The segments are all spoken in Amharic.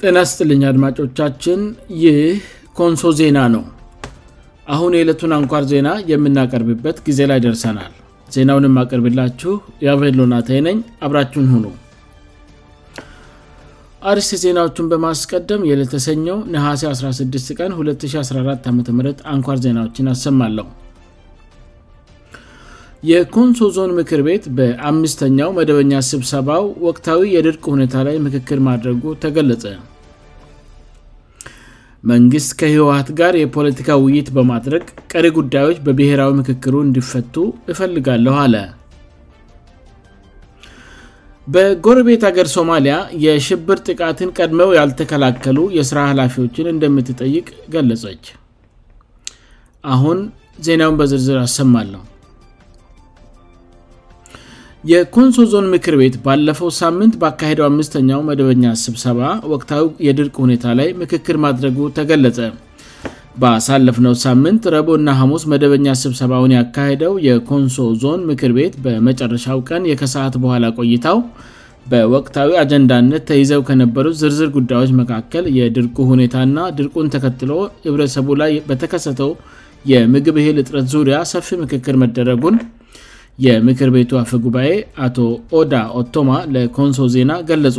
ጥናስጥልኝ አድማጮቻችን ይህ ኮንሶ ዜና ነው አሁን የዕለቱን አንኳር ዜና የምናቀርብበት ጊዜ ላይ ደርሰናል ዜናውን ማቀርብላችሁ የአብሎናታይ ነኝ አብራችን ሁኑ አርስ ዜናዎቹን በማስቀደም የለተሰኘው ነሀሴ 16 ቀን 214 አም አንኳር ዜናዎችን አሰማለሁ የኮንሶ ዞን ምክር ቤት በአምስተኛው መደበኛ ስብሰባው ወቅታዊ የድርቅ ሁኔታ ላይ ምክክር ማድረጉ ተገለጸ መንግስት ከህወሀት ጋር የፖለቲካ ውይይት በማድረግ ቀሪ ጉዳዮች በብሔራዊ ምክክሩ እንዲፈቱ እፈልጋለሁ አለ በጎረቤት ሀገር ሶማሊያ የሽብር ጥቃትን ቀድመው ያልተከላከሉ የስራ ሀላፊዎችን እንደምትጠይቅ ገለጸች አሁን ዜናውን በዝርዝር አሰማለሁ የኮንሶ ዞን ምክር ቤት ባለፈው ሳምንት ባካሄደው አምስተኛው መደበኛ ስብሰባ ወቅታዊ የድርቅ ሁኔታ ላይ ምክክር ማድረጉ ተገለጸ በአሳለፍነው ሳምንት ረቦ ና ሐሙስ መደበኛ ስብሰባውን ያካሄደው የኮንሶ ዞን ምክር ቤት በመጨረሻው ቀን የከሳዓት በኋላ ቆይታው በወቅታዊ አጀንዳነት ተይዘው ከነበሩት ዝርዝር ጉዳዮች መካከል የድርቁ ሁኔታና ድርቁን ተከትሎ ኅብረተሰቡ ላይ በተከሰተው የምግብ ህል ጥረት ዙሪያ ሰፊ ምክክር መደረጉን የምክር ቤቱ አፈ ጉባኤ አቶ ኦዳ ኦቶማ ለኮንሶ ዜና ገለጹ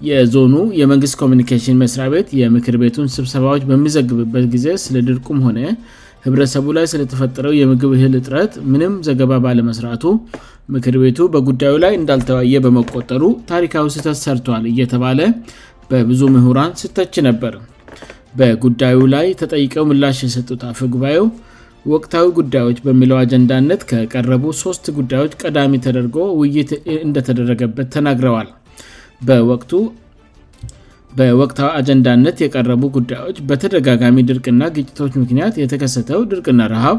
የዞኑ የመንግስት ኮሚኒኬሽን መስሪያ ቤት የምክር ቤቱን ስብሰባዎች በሚዘግብበት ጊዜ ስለድርቁም ሆነ ህብረሰቡ ላይ ስለተፈጠረው የምግብ እህል ጥረት ምንም ዘገባ ባለመስራቱ ምክር ቤቱ በጉዳዩ ላይ እንዳልተዋየ በመቆጠሩ ታሪካዊ ስህተት ሰርተል እየተባለ በብዙ ምሁራን ስተች ነበር በጉዳዩ ላይ ተጠይቀው ምላሽ የሰጡት አፈ ጉባኤው ወቅታዊ ጉዳዮች በሚለው አጀንዳነት ከቀረቡ ሶስት ጉዳዮች ቀዳሚ ተደርጎ ውይይት እንደተደረገበት ተናግረዋል በወቅታዊ አጀንዳነት የቀረቡ ጉዳዮች በተደጋጋሚ ድርቅና ግጭቶች ምክንያት የተከሰተው ድርቅና ረሃብ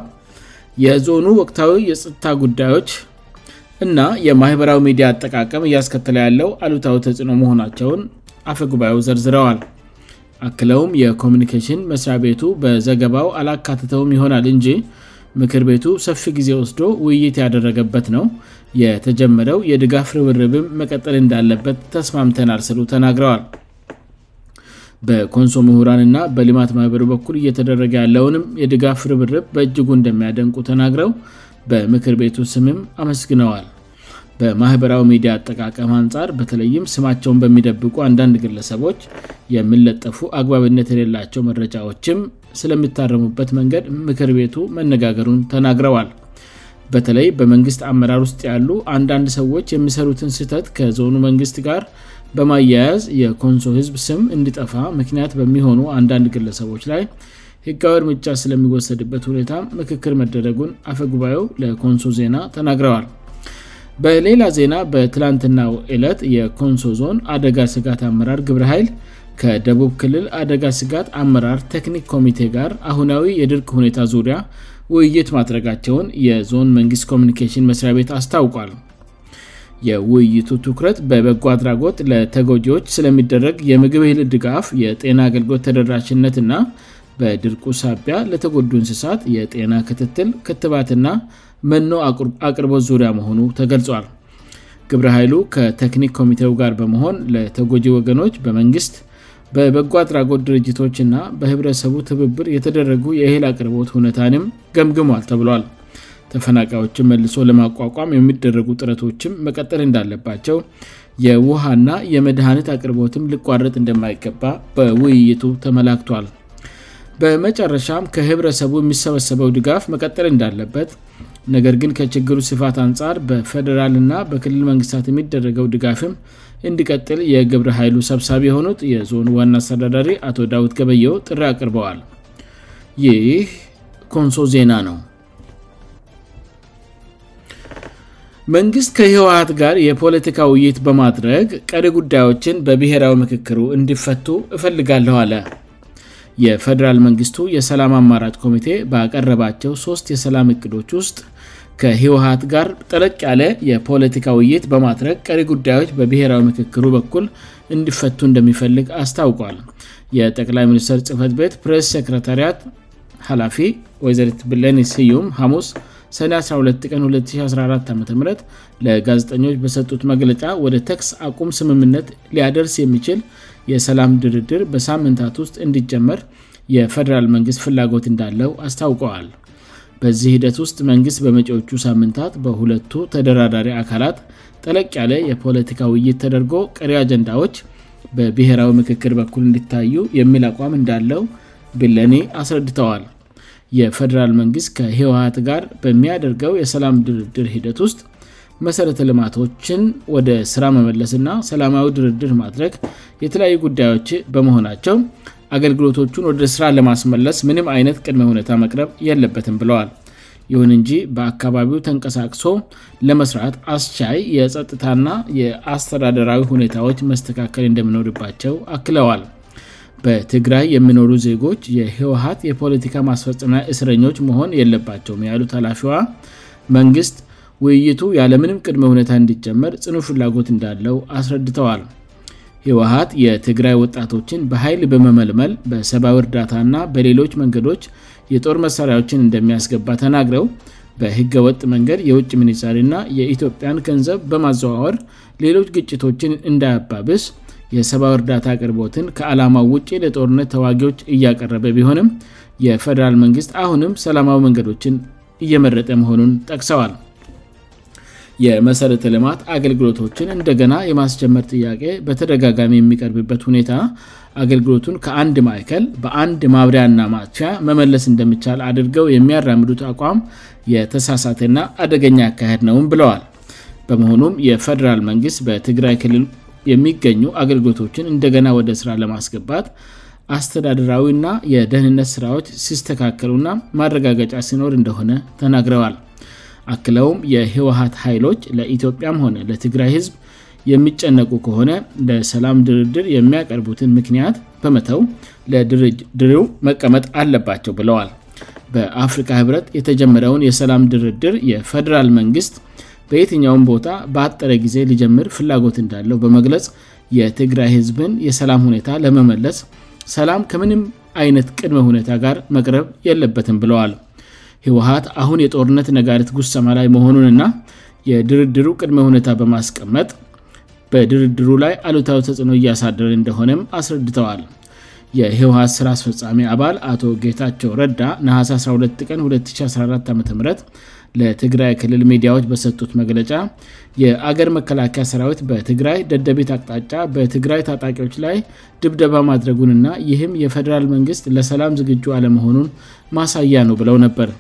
የዞኑ ወቅታዊ የፀጥታ ጉዳዮች እና የማህበራዊ ሚዲያ አጠቃቀም እያስከትለ ያለው አሉታዊ ተጽዕኖ መሆናቸውን አፈጉባኤው ዘርዝረዋል አክለውም የኮሚኒኬሽን መስሪያ ቤቱ በዘገባው አላካትተውም ይሆናል እንጂ ምክር ቤቱ ሰፊ ጊዜ ወስዶ ውይይት ያደረገበት ነው የተጀመረው የድጋፍ ርብርብም መቀጠል እንዳለበት ተስማምተናል ስሉ ተናግረዋል በኮንሶ ምሁራን ና በልማት ማህበሩ በኩል እየተደረገ ያለውንም የድጋፍ ርብርብ በእጅጉ እንደሚያደንቁ ተናግረው በምክር ቤቱ ስምም አመስግነዋል በማህበራዊ ሚዲያ አጠቃቀም አንጻር በተለይም ስማቸውን በሚደብቁ አንዳንድ ግለሰቦች የምለጠፉ አግባብነት የሌላቸው መረጃዎችም ስለሚታረሙበት መንገድ ምክር ቤቱ መነጋገሩን ተናግረዋል በተለይ በመንግስት አመራር ውስጥ ያሉ አንዳንድ ሰዎች የሚሰሩትን ስህተት ከዞኑ መንግስት ጋር በማያያዝ የኮንሶ ህዝብ ስም እንዲጠፋ ምክንያት በሚሆኑ አንዳንድ ግለሰቦች ላይ ህጋዊ እርምጫ ስለሚወሰድበት ሁኔታ ምክክር መደረጉን አፈጉባኤው ለኮንሶ ዜና ተናግረዋል በሌላ ዜና በትላንትና ዕለት የኮንሶ ዞን አደጋ ስጋት አመራር ግብር ኃይል ከደቡብ ክልል አደጋ ስጋት አመራር ቴክኒክ ኮሚቴ ጋር አሁናዊ የድርቅ ሁኔታ ዙሪያ ውይይት ማድረጋቸውን የዞን መንግስት ኮሚኒኬሽን መስሪያ ቤት አስታውቋል የውይይቱ ትኩረት በበጎ አድራጎት ለተጎጂዎች ስለሚደረግ የምግብ ል ድጋፍ የጤና አገልግሎት ተደራሽነት እና በድርቁ ሳቢያ ለተጎዱ እንስሳት የጤና ክትትል ክትባትና መኖ አቅርቦት ዙሪያ መሆኑ ተገልጿል ግብር ኃይሉ ከቴክኒክ ኮሚቴው ጋር በመሆን ለተጎጂ ወገኖች በመንግስት በበጎ አድራጎት ድርጅቶች ና በህብረሰቡ ትብብር የተደረጉ የህል አቅርቦት እውነታንም ገምግሟል ተብሏል ተፈናቃዮችን መልሶ ለማቋቋም የሚደረጉ ጥረቶችም መቀጠል እንዳለባቸው የውሃና የመድሃነት አቅርቦትም ልቋረጥ እንደማይገባ በውይይቱ ተመላክቷል በመጨረሻም ከህብረሰቡ የሚሰበሰበው ድጋፍ መቀጠል እንዳለበት ነገር ግን ከችግሩ ስፋት አንጻር በፌደራልና በክልል መንግስታት የሚደረገው ድጋፍም እንዲቀጥል የግብር ኃይሉ ሰብሳቢ የሆኑት የዞን ዋና አስተዳዳሪ አቶ ዳውት ገበየው ጥሪ አቅርበዋል ይህ ኮንሶ ዜና ነው መንግስት ከህወሀት ጋር የፖለቲካ ውይይት በማድረግ ቀድ ጉዳዮችን በብሔራዊ ምክክሩ እንዲፈቱ እፈልጋለሁ አለ የፈዴራል መንግስቱ የሰላም አማራት ኮሚቴ ባቀረባቸው ሶስት የሰላም እቅዶች ውስጥ ከህወሀት ጋር ጠለቅ ያለ የፖለቲካ ውይይት በማትረግ ቀሪ ጉዳዮች በብሔራዊ ምክክሩ በኩል እንዲፈቱ እንደሚፈልግ አስታውቋል የጠቅላይ ሚኒስትር ጽህፈት ቤት ፕሬስ ሰክረታርያት ኃላፊ ወይዘሪት ብሌን ስዩም ሐሙስ ሰኔ 12 ቀን 2014 ዓም ለጋዜጠኞች በሰጡት መግለጫ ወደ ተክስ አቁም ስምምነት ሊያደርስ የሚችል የሰላም ድርድር በሳምንታት ውስጥ እንዲጀመር የፌደራል መንግስት ፍላጎት እንዳለው አስታውቀዋል በዚህ ሂደት ውስጥ መንግስት በመጪዎቹ ሳምንታት በሁለቱ ተደራዳሪ አካላት ጠለቅ ያለ የፖለቲካ ውይይት ተደርጎ ቅሪ አጀንዳዎች በብሔራዊ ምክክል በኩል እንዲታዩ የሚል አቋም እንዳለው ብለኔ አስረድተዋል የፌደራል መንግስት ከህወሀት ጋር በሚያደርገው የሰላም ድርድር ሂደት ውስጥ መሰረተ ልማቶችን ወደ ስራ መመለስና ሰላማዊ ድርድር ማድረግ የተለያዩ ጉዳዮች በመሆናቸው አገልግሎቶቹን ወደ ስራ ለማስመለስ ምንም አይነት ቅድሚ ሁኔታ መቅረብ የለበትም ብለዋል ይሁን እንጂ በአካባቢው ተንቀሳቅሶ ለመስርዓት አስቻይ የጸጥታና የአስተዳደራዊ ሁኔታዎች መስተካከል እንደሚኖርባቸው አክለዋል በትግራይ የሚኖሩ ዜጎች የህወሀት የፖለቲካ ማስፈጸሚያ እስረኞች መሆን የለባቸውም ያሉት አላፊዋ መንግስት ውይይቱ ያለምንም ቅድመ ሁኔታ እንዲጀመር ጽኑ ፍላጎት እንዳለው አስረድተዋል ህወሀት የትግራይ ወጣቶችን በኃይል በመመልመል በሰብዊ እርዳታና በሌሎች መንገዶች የጦር መሳሪያዎችን እንደሚያስገባ ተናግረው በህገወጥ መንገድ የውጭ ሚኒዘር እና የኢትዮጵያን ገንዘብ በማዘዋወር ሌሎች ግጭቶችን እንዳያባብስ የሰብዊ እርዳታ አቅርቦትን ከአላማው ውጭ ለጦርነት ተዋጊዎች እያቀረበ ቢሆንም የፌደራል መንግስት አሁንም ሰላማዊ መንገዶችን እየመረጠ መሆኑን ጠቅሰዋል የመሰረተ ልማት አገልግሎቶችን እንደገና የማስጀመር ጥያቄ በተደጋጋሚ የሚቀርብበት ሁኔታ አገልግሎቱን ከአንድ ማይከል በአንድ ማብሪያና ማስፊያ መመለስ እንደሚቻል አድርገው የሚያራምዱት አቋም የተሳሳተና አደገኛ ያካሄድ ነውም ብለዋል በመሆኑም የፈደራል መንግስት በትግራይ ክልል የሚገኙ አገልግሎቶችን እንደገና ወደ ስራ ለማስገባት አስተዳድራዊና የደህንነት ስራዎች ሲስተካከሉና ማረጋገጫ ሲኖር እንደሆነ ተናግረዋል አክለውም የህወሀት ኃይሎች ለኢትዮጵያም ሆነ ለትግራይ ህዝብ የሚጨነቁ ከሆነ ለሰላም ድርድር የሚያቀርቡትን ምክንያት በመተው ለድርድሩው መቀመጥ አለባቸው ብለዋል በአፍሪካ ህብረት የተጀመረውን የሰላም ድርድር የፈደራል መንግስት በየትኛውም ቦታ በአጠረ ጊዜ ልጀምር ፍላጎት እንዳለው በመግለጽ የትግራይ ህዝብን የሰላም ሁኔታ ለመመለስ ሰላም ከምንም አይነት ቅድመ ሁኔታ ጋር መቅረብ የለበትም ብለዋል ህወሀት አሁን የጦርነት ነጋሪት ጉሰማ ላይ መሆኑንና የድርድሩ ቅድመ ሁኔታ በማስቀመጥ በድርድሩ ላይ አሉታዊ ተጽዕኖ እያሳደረ እንደሆነም አስረድተዋል የህወሀት ሥራ አስፈጻሚ አባል አቶ ጌታቸው ረዳ ነሐሴ 12 ቀን 2014 ዓም ለትግራይ ክልል ሚዲያዎች በሰጡት መግለጫ የአገር መከላከያ ሠራዊት በትግራይ ደደቤት አቅጣጫ በትግራይ ታጣቂዎች ላይ ድብደባ ማድረጉንና ይህም የፌደራል መንግሥት ለሰላም ዝግጁ አለመሆኑን ማሳያ ነው ብለው ነበር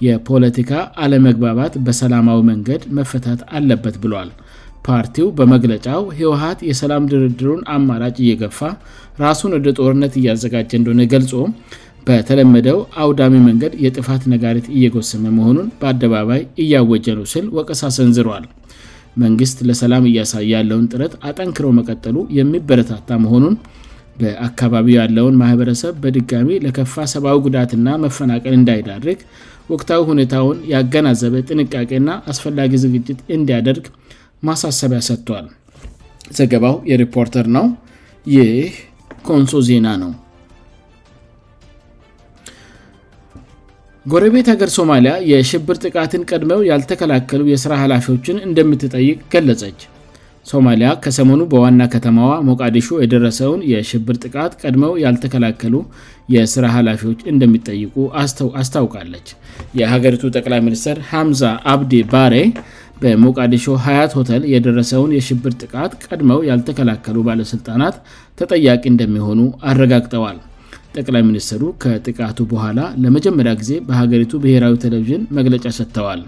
የፖለቲካ አለመግባባት በሰላማዊ መንገድ መፈታት አለበት ብለል ፓርቲው በመግለጫው ህወሀት የሰላም ድርድሩን አማራጭ እየገፋ ራሱን ወደ ጦርነት እያዘጋጀ እንደሆነ ገልጾ በተለመደው አውዳሚ መንገድ የጥፋት ነጋሪት እየጎሰመ መሆኑን በአደባባይ እያወጀ ነው ስል ወቀሳ ሰንዝረዋል መንግስት ለሰላም እያሳያ ያለውን ጥረት አጠንክረው መቀጠሉ የሚበረታታ መሆኑን በአካባቢ ያለውን ማህበረሰብ በድጋሚ ለከፋ ሰብዊ ጉዳትና መፈናቀል እንዳይዳርግ ወቅታዊ ሁኔታውን ያገናዘበ ጥንቃቄና አስፈላጊ ዝግጅት እንዲያደርግ ማሳሰቢያ ሰጥቷል ዘገባው የሪፖርተር ነው ይኮንሶ ዜና ነው ጎረቤት ሀገር ሶማሊያ የሽብር ጥቃትን ቀድመው ያልተከላከሉ የስራ ኃላፊዎችን እንደምትጠይቅ ገለጸች ሶማሊያ ከሰሞኑ በዋና ከተማዋ ሞቃዴሾ የደረሰውን የሽብር ጥቃት ቀድመው ያልተከላከሉ የስራ ኃላፊዎች እንደሚጠይቁ አስታውቃለች የሀገሪቱ ጠቅላይ ሚኒስትር ሐምዛ አብዴ ባሬ በሞቃዴሾ ሀያት ሆተል የደረሰውን የሽብር ጥቃት ቀድመው ያልተከላከሉ ባለሥልጣናት ተጠያቂ እንደሚሆኑ አረጋግጠዋል ጠቅላይ ሚኒስትሩ ከጥቃቱ በኋላ ለመጀመሪያ ጊዜ በሀገሪቱ ብሔራዊ ቴለቪዥን መግለጫ ሰጥተዋል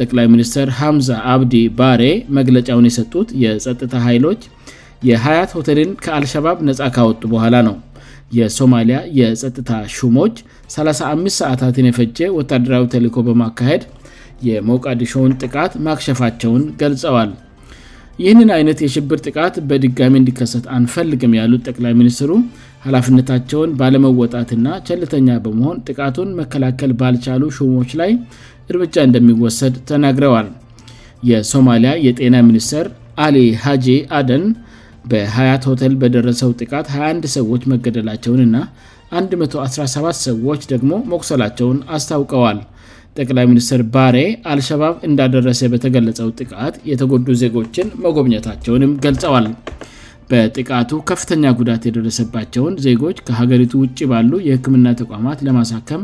ጠቅላይ ሚኒስትር ሀምዛ አብዲ ባሬ መግለጫውን የሰጡት የጸጥታ ኃይሎች የሀያት ሆቴልን ከአልሸባብ ነጻ ካወጡ በኋላ ነው የሶማሊያ የጸጥታ ሹሞች 35 ሰዓታትን የፈጀ ወታደራዊ ተልኮ በማካሄድ የሞቃዲሾን ጥቃት ማክሸፋቸውን ገልጸዋል ይህንን አይነት የሽብር ጥቃት በድጋሚ እንዲከሰት አንፈልግም ያሉት ጠቅላይ ሚኒስትሩ ኃላፍነታቸውን ባለመወጣትና ቸልተኛ በመሆን ጥቃቱን መከላከል ባልቻሉ ሹሞች ላይ እርምጃ እንደሚወሰድ ተናግረዋል የሶማሊያ የጤና ሚኒስትር አሊ ሃጂ አደን በሀያት ሆቴል በደረሰው ጥቃት 21 ሰዎች መገደላቸውን እና 117 ሰዎች ደግሞ መቁሰላቸውን አስታውቀዋል ጠቅላይ ሚኒስትር ባሬ አልሸባብ እንዳደረሰ በተገለጸው ጥቃት የተጎዱ ዜጎችን መጎብኘታቸውንም ገልጸዋል በጥቃቱ ከፍተኛ ጉዳት የደረሰባቸውን ዜጎች ከሀገሪቱ ውጭ ባሉ የህክምና ተቋማት ለማሳከም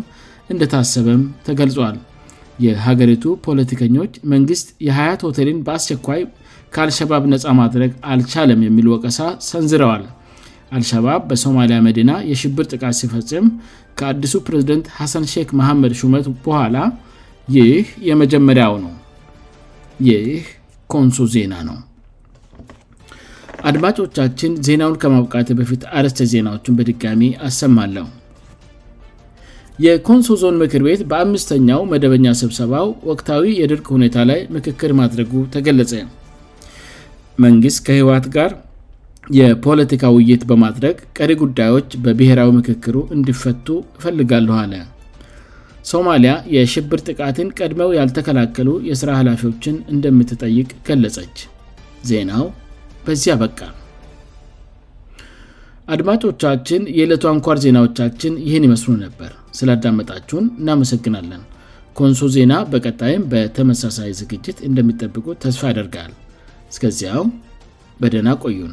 እንደታሰበም ተገልጿል የሀገሪቱ ፖለቲከኞች መንግስት የሀያት ሆቴልን በአስቸኳይ ከአልሸባብ ነጻ ማድረግ አልቻለም የሚልወቀሳ ሰንዝረዋል አልሸባብ በሶማሊያ መዲና የሽብር ጥቃት ሲፈጽም ከአዲሱ ፕሬዝደንት ሐሰን ሼክ መሐመድ ሹመት በኋላ ይህ የመጀመሪያው ነው ይህ ኮንሶ ዜና ነው አድማጮቻችን ዜናውን ከማውቃት በፊት አረስተች ዜናዎችን በድጋሚ አሰማለሁ የኮንሶ ዞን ምክር ቤት በአምስተኛው መደበኛ ስብሰባው ወቅታዊ የድርቅ ሁኔታ ላይ ምክክር ማድረጉ ተገለጸ መንግስት ከህወት ጋር የፖለቲካ ውይይት በማድረግ ቀሪ ጉዳዮች በብሔራዊ ምክክሩ እንዲፈቱ እፈልጋሉሁ አለ ሶማሊያ የሽብር ጥቃትን ቀድመው ያልተከላከሉ የስራ ሀላፊዎችን እንደምትጠይቅ ገለፀች ዜናው በዚያ በቃ አድማጮቻችን የዕለቱ አንኳር ዜናዎቻችን ይህን ይመስሉ ነበር ስላዳመጣችሁን እናመሰግናለን ኮንሶ ዜና በቀጣይም በተመሳሳይ ዝግጅት እንደሚጠብቁ ተስፋ ያደርጋል እስከዚያም በደና ቆዩን